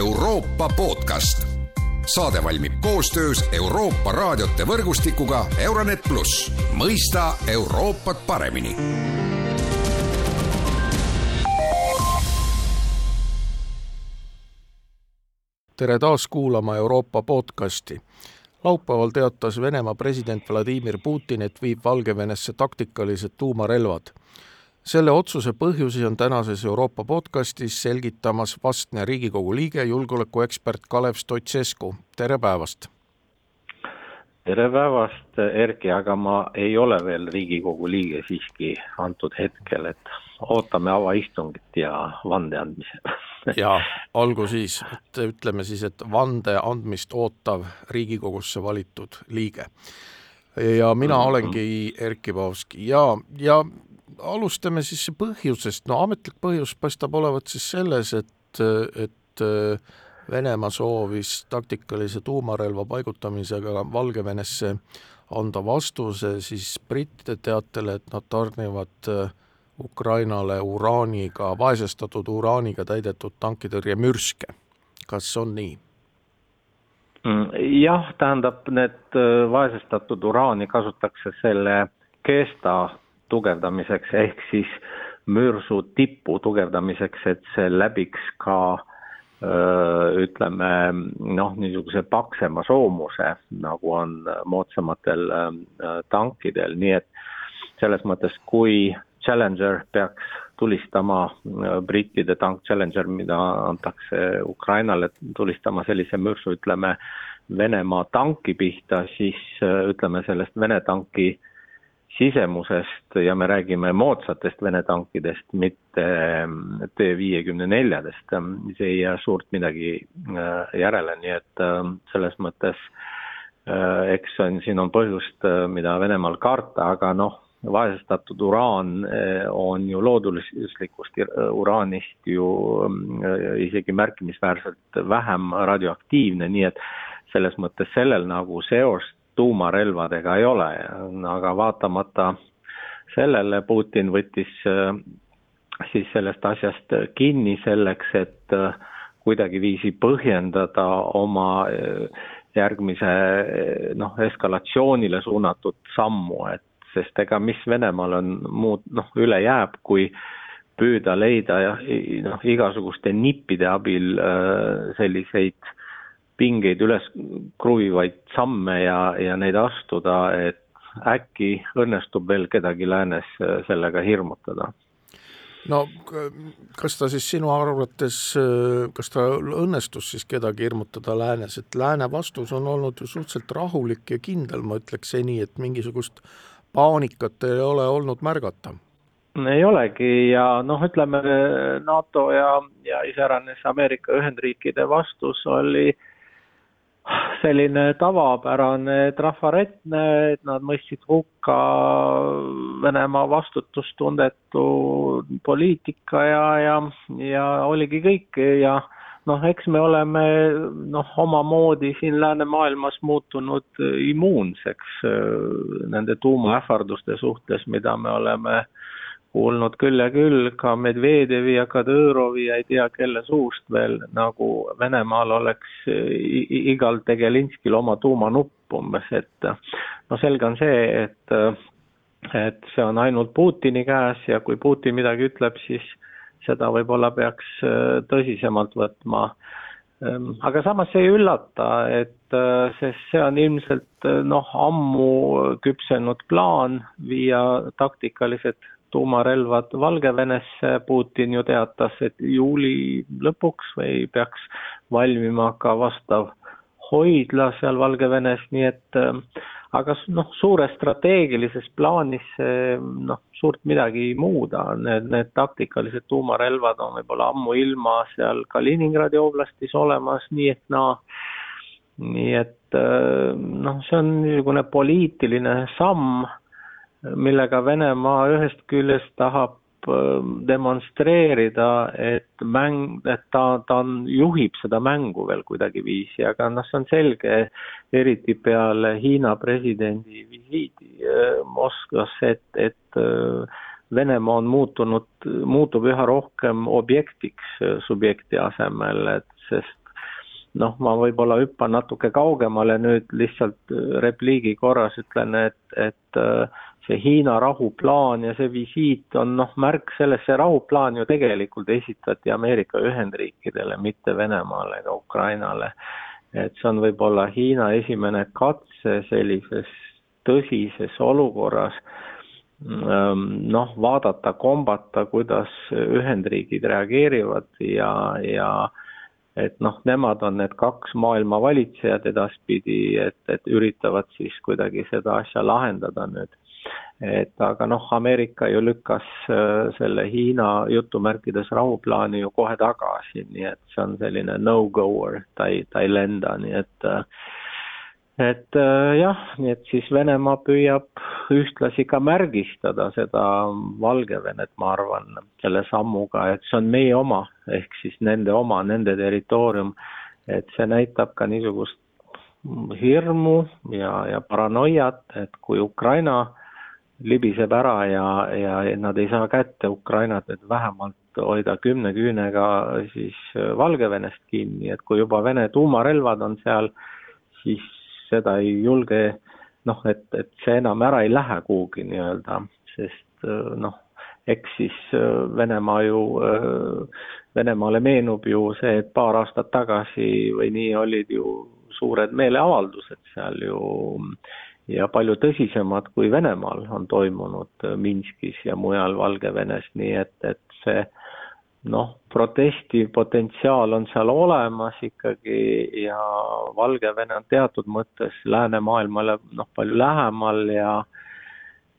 Euroopa podcast. saade valmib koostöös Euroopa raadiote võrgustikuga Euronet pluss, mõista Euroopat paremini tere taas kuulama Euroopa podcasti. laupäeval teatas Venemaa president Vladimir Putin, et viib Valgevenesse taktikalised tuumarelvad. Selle otsuse põhjusi on tänases Euroopa podcastis selgitamas vastne Riigikogu liige, julgeolekuekspert Kalev Stoicescu, tere päevast! tere päevast, Erki, aga ma ei ole veel Riigikogu liige siiski antud hetkel, et ootame avaistungit ja vande andmise ja olgu siis, et ütleme siis, et vande andmist ootav Riigikogusse valitud liige. ja mina mm -hmm. olengi Erkki Paavski ja, ja alustame siis põhjusest, no ametlik põhjus paistab olevat siis selles, et, et Venemaa soovis taktikalise tuumarelva paigutamisega Valgevenesse anda vastuse siis brittide teatele, et nad tarnivad äh, Ukrainale uraaniga, vaesestatud uraaniga täidetud tankitõrjemürske. kas on nii? Mm, jah, tähendab, need äh, vaesestatud uraani kasutatakse selle keesta tugevdamiseks ehk siis mürsu tipu tugevdamiseks, et see läbiks ka öö, ütleme noh, niisuguse paksema soomuse, nagu on moodsamatel öö, tankidel, nii et selles mõttes, kui Challenger peaks tulistama, brittide tank Challenger, mida antakse Ukrainale, tulistama sellise mürsu, ütleme, Venemaa tanki pihta, siis ütleme sellest Vene tanki sisemusest ja me räägime moodsatest Vene tankidest, mitte äh, T-54-dest, siis ei jää suurt midagi järele, nii et selles mõttes eks on, siin on põhjust, mida Venemaal karta, aga noh, vaesestatud uraan on ju looduslikust uraanist ju isegi märkimisväärselt vähem radioaktiivne, nii et selles mõttes sellel nagu seost tuumarelvadega ei ole, aga vaatamata sellele Putin võttis eh, siis sellest asjast kinni selleks, et kuidagiviisi põhjendada oma järgmise noh, eskalatsioonile suunatud sammu, et sest ega mis Venemaal on muud noh, üle jääb, kui püüda leida noh, igasuguste nippide abil äh, selliseid pingeid üles kruvivaid samme ja, ja neid astuda, et äkki õnnestub veel kedagi läänes äh, sellega hirmutada no kas ta siis sinu arvates, äh, kas ta õnnestus siis kedagi hirmutada läänes, et lääne vastus on olnud ju suhteliselt rahulik ja kindel, ma ütleks seni, et mingisugust paanikat ei ole olnud märgata? ei olegi ja noh, ütleme NATO ja, ja iseäranis Ameerika Ühendriikide vastus oli selline tavapärane trafaretne, et nad mõistsid hukka Venemaa vastutustundetu poliitika ja, ja, ja oligi kõik ja noh, eks me oleme noh, omamoodi siin läänemaailmas muutunud immuunseks äh, nende tuumaähvarduste suhtes, mida me oleme kuulnud küll ja küll, ka Medvedjevi ja Kadõrovi ja ei tea kelle suust veel, nagu Venemaal oleks igal Tegelinskil oma tuumanupp umbes, et no selge on see, et et see on ainult Putini käes ja kui Putin midagi ütleb, siis seda võib-olla peaks tõsisemalt võtma. Aga samas see ei üllata, et sest see on ilmselt noh, ammu küpsenud plaan viia taktikalised tuumarelvad Valgevenesse, Putin ju teatas, et juuli lõpuks või peaks valmima ka vastav hoidla seal Valgevenes, nii et aga noh, suures strateegilises plaanis noh, suurt midagi ei muuda, need, need taktikalised tuumarelvad on võib-olla ammuilma seal Kaliningradi oblastis olemas, nii et naa, nii et noh, see on niisugune poliitiline samm, millega Venemaa ühest küljest tahab Ähm, demonstreerida, et mäng, et ta, ta on, juhib seda mängu veel kuidagiviisi, aga noh, see on selge, eriti peale Hiina presidendi visiidi äh, Moskvasse, et, et äh, Venemaa on muutunud, muutub üha rohkem objektiks äh, subjekti asemel, et sest noh, ma võib-olla hüppan natuke kaugemale nüüd lihtsalt repliigi korras ütlen, et, et äh, see Hiina rahuplaan ja see visiit on noh, märk sellest, see rahuplaan ju tegelikult esitati Ameerika Ühendriikidele, mitte Venemaale ega Ukrainale. et see on võib-olla Hiina esimene katse sellises tõsises olukorras ähm, noh, vaadata, kombata, kuidas Ühendriigid reageerivad ja, ja et noh, nemad on need kaks maailma valitsejad edaspidi, et, et üritavad siis kuidagi seda asja lahendada nüüd. Et aga noh, Ameerika ju lükkas äh, selle Hiina jutumärkides rahuplaani ju kohe tagasi, nii et see on selline no-goer, ta ei, ta ei lenda, nii et äh, et äh, jah, nii et siis Venemaa püüab ühtlasi ka märgistada seda Valgevenet, ma arvan, selle sammuga, et see on meie oma, ehk siis nende oma, nende territoorium. et see näitab ka niisugust hirmu ja, ja paranoiat, et kui Ukraina libiseb ära ja, ja nad ei saa kätte Ukrainat, et vähemalt hoida kümne küünega siis Valgevenest kinni, et kui juba Vene tuumarelvad on seal, siis seda ei julge noh, et, et see enam ära ei lähe kuhugi nii-öelda, sest noh, eks siis Venemaa ju, Venemaale meenub ju see, et paar aastat tagasi või nii olid ju suured meeleavaldused seal ju ja palju tõsisemad kui Venemaal on toimunud Minskis ja mujal Valgevenes, nii et, et see noh, protesti potentsiaal on seal olemas ikkagi ja Valgevene on teatud mõttes läänemaailmale noh, palju lähemal ja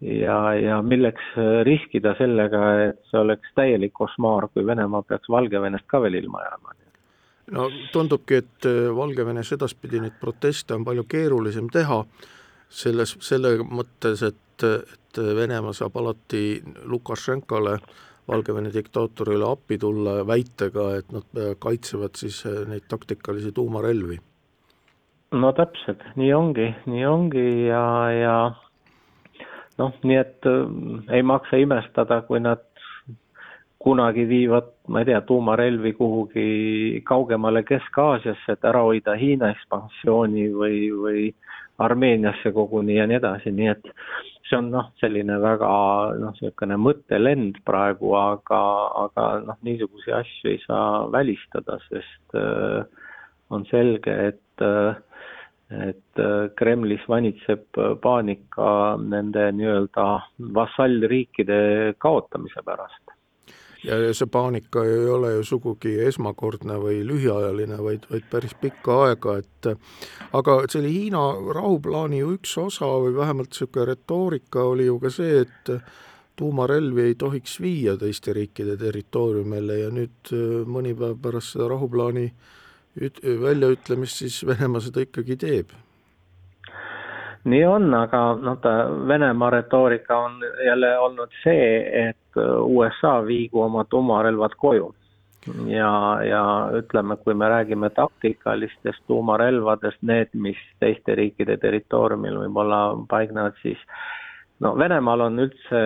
ja, ja milleks riskida sellega, et see oleks täielik košmaar, kui Venemaa peaks Valgevenest ka veel ilma jääma. no tundubki, et Valgevenes edaspidi neid proteste on palju keerulisem teha, selles, selle mõttes, et, et Venemaa saab alati Lukašenkale Valgevene diktaatorile appi tulla väitega, et nad kaitsevad siis neid taktikalisi tuumarelvi. no täpselt, nii ongi, nii ongi ja, ja noh, nii et äh, ei maksa imestada, kui nad kunagi viivad, ma ei tea, tuumarelvi kuhugi kaugemale Kesk-Aasiasse, et ära hoida Hiina ekspansiooni või, või Armeeniasse koguni ja nii edasi, nii et see on noh, selline väga noh, niisugune mõttelend praegu, aga, aga noh, niisuguseid asju ei saa välistada, sest äh, on selge, et äh, et äh, Kremlis vanitseb paanika nende nii-öelda vasallriikide kaotamise pärast ja, ja see paanika ei ole ju sugugi esmakordne või lühiajaline, vaid, vaid päris pikka aega, et aga selle Hiina rahuplaani ju üks osa või vähemalt niisugune retoorika oli ju ka see, et tuumarelvi ei tohiks viia teiste riikide territooriumile ja nüüd mõni päev pärast seda rahuplaani üt-, väljaütlemist siis Venemaa seda ikkagi teeb nii on, aga noh, Venemaa retoorika on jälle olnud see, et USA viigu oma tuumarelvad koju. ja, ja ütleme, kui me räägime taktikalistest tuumarelvadest, need, mis teiste riikide territooriumil võib-olla paignevad, siis no Venemaal on üldse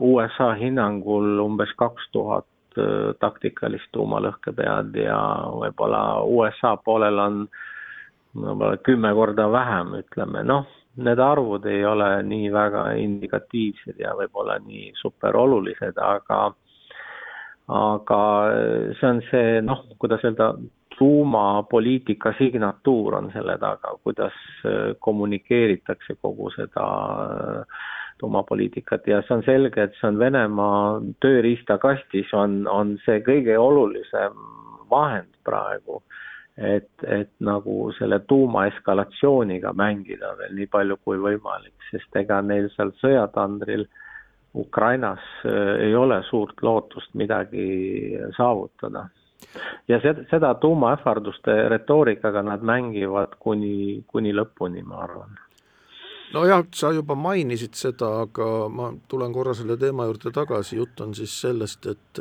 USA hinnangul umbes kaks tuhat äh, taktikalist tuumalõhkepead ja võib-olla USA poolel on võib-olla kümme korda vähem, ütleme, noh, need arvud ei ole nii väga indikatiivsed ja võib-olla nii super olulised, aga aga see on see noh, kuidas öelda, tuumapoliitika signatuur on selle taga, kuidas kommunikeeritakse kogu seda tuumapoliitikat. Ja see on selge, et see on Venemaa tööriistakastis, on, on see kõige olulisem vahend praegu et, et nagu selle tuumaeskalatsiooniga mängida veel nii palju kui võimalik, sest ega neil seal sõjatandril Ukrainas äh, ei ole suurt lootust midagi saavutada. ja seda, seda tuumaähvarduste retoorikaga nad mängivad kuni, kuni lõpuni, ma arvan nojah, sa juba mainisid seda, aga ma tulen korra selle teema juurde tagasi, jutt on siis sellest, et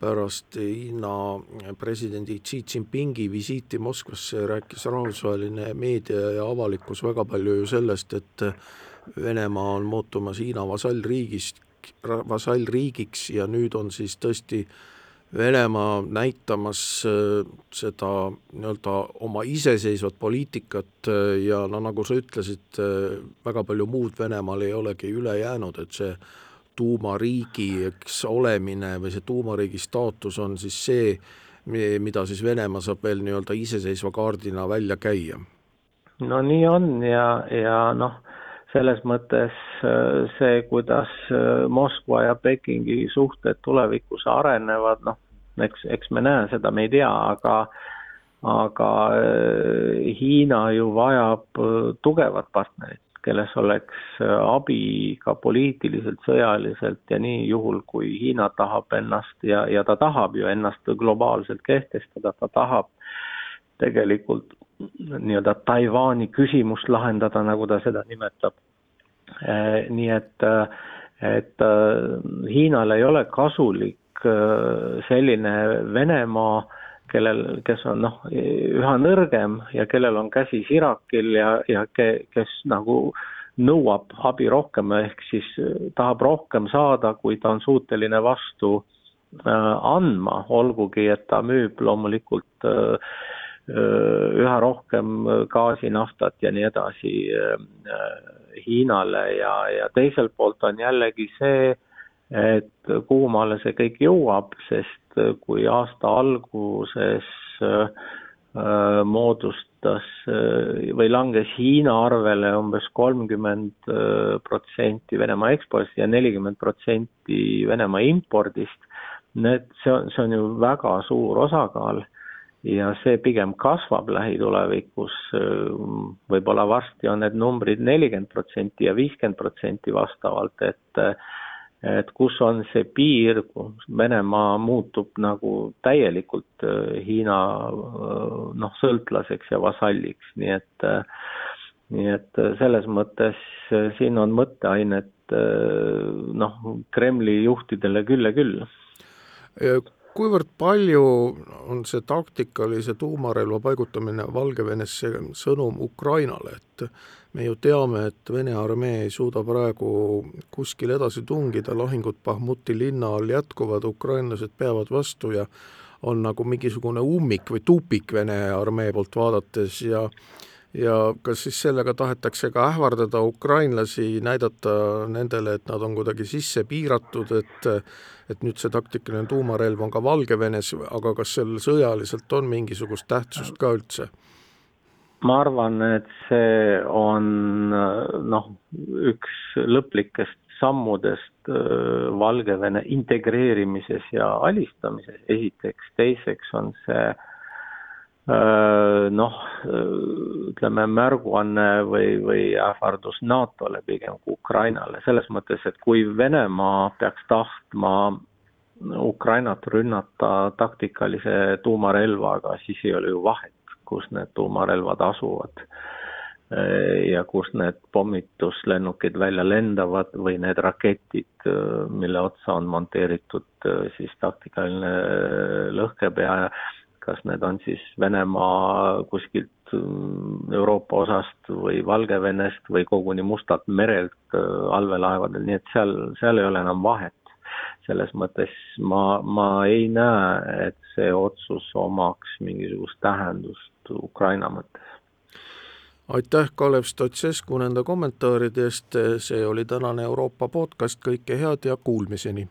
pärast Hiina presidendi Xi Jinpingi visiiti Moskvasse rääkis rahvusvaheline meedia ja avalikkus väga palju ju sellest, et Venemaa on muutumas Hiina vasallriigist, vasallriigiks ja nüüd on siis tõesti Venemaa näitamas seda nii-öelda oma iseseisvat poliitikat ja no nagu sa ütlesid, väga palju muud Venemaal ei olegi üle jäänud, et see tuumariigi, eks, olemine või see tuumariigi staatus on siis see, mida siis Venemaa saab veel nii-öelda iseseisva kaardina välja käia? no nii on ja, ja noh, selles mõttes äh, see, kuidas äh, Moskva ja Pekingi suhted tulevikus arenevad, noh, eks, eks me näe seda, me ei tea, aga aga äh, Hiina ju vajab tugevat partnerit kelles oleks äh, abi ka poliitiliselt, sõjaliselt ja nii juhul, kui Hiina tahab ennast ja, ja ta tahab ju ennast globaalselt kehtestada, ta tahab tegelikult nii-öelda Taiwan'i küsimust lahendada, nagu ta seda nimetab. Äh, nii et, äh, et Hiinale ei ole kasulik selline Venemaa, kellel, kes on noh, üha nõrgem ja kellel on käsi sirakil ja, ja ke, kes nagu nõuab abi rohkem, ehk siis äh, tahab rohkem saada, kui ta on suuteline vastu äh, andma, olgugi et ta müüb loomulikult äh üha rohkem gaasi, naftat ja nii edasi Hiinale ja, ja teiselt poolt on jällegi see, et kuhu maale see kõik jõuab, sest kui aasta alguses äh, moodustas äh, või langes Hiina arvele umbes kolmkümmend äh, protsenti Venemaa ekspordist ja nelikümmend protsenti Venemaa impordist, need, see on, see on ju väga suur osakaal ja see pigem kasvab lähitulevikus, võib-olla varsti on need numbrid nelikümmend protsenti ja viiskümmend protsenti vastavalt, et et kus on see piir, kus Venemaa muutub nagu täielikult äh, Hiina äh, noh, sõltlaseks ja vasalliks, nii et äh, nii et selles mõttes siin on mõtteainet noh, Kremli juhtidele küll ja küll kuivõrd palju on see taktikalise tuumarelva paigutamine Valgevenesse sõnum Ukrainale, et me ju teame, et Vene armee ei suuda praegu kuskil edasi tungida, lahingud Bahmuti linna all jätkuvad, ukrainlased peavad vastu ja on nagu mingisugune ummik või tupik Vene armee poolt vaadates ja ja kas siis sellega tahetakse ka ähvardada ukrainlasi, näidata nendele, et nad on kuidagi sisse piiratud, et et nüüd see taktikaline tuumarelv on ka Valgevenes, aga kas sel sõjaliselt on mingisugust tähtsust ka üldse? ma arvan, et see on noh, üks lõplikest sammudest äh, Valgevene integreerimises ja alistamises, esiteks, teiseks on see äh, noh, ütleme märguanne või, või ähvardus NATO-le pigem kui Ukrainale, selles mõttes, et kui Venemaa peaks tahtma Ukrainat rünnata taktikalise tuumarelvaga, siis ei ole ju vahet, kus need tuumarelvad asuvad ja kus need pommituslennukid välja lendavad või need raketid, mille otsa on monteeritud siis taktikaline lõhkepea, kas need on siis Venemaa kuskilt Euroopa osast või Valgevenest või koguni Mustalt merelt allveelaevadel, nii et seal, seal ei ole enam vahet selles mõttes ma, ma ei näe, et see otsus omaks mingisugust tähendust Ukraina mõttes. aitäh, Kalev Stotsescu nende kommentaaride eest, see oli tänane Euroopa podcast, kõike head ja kuulmiseni!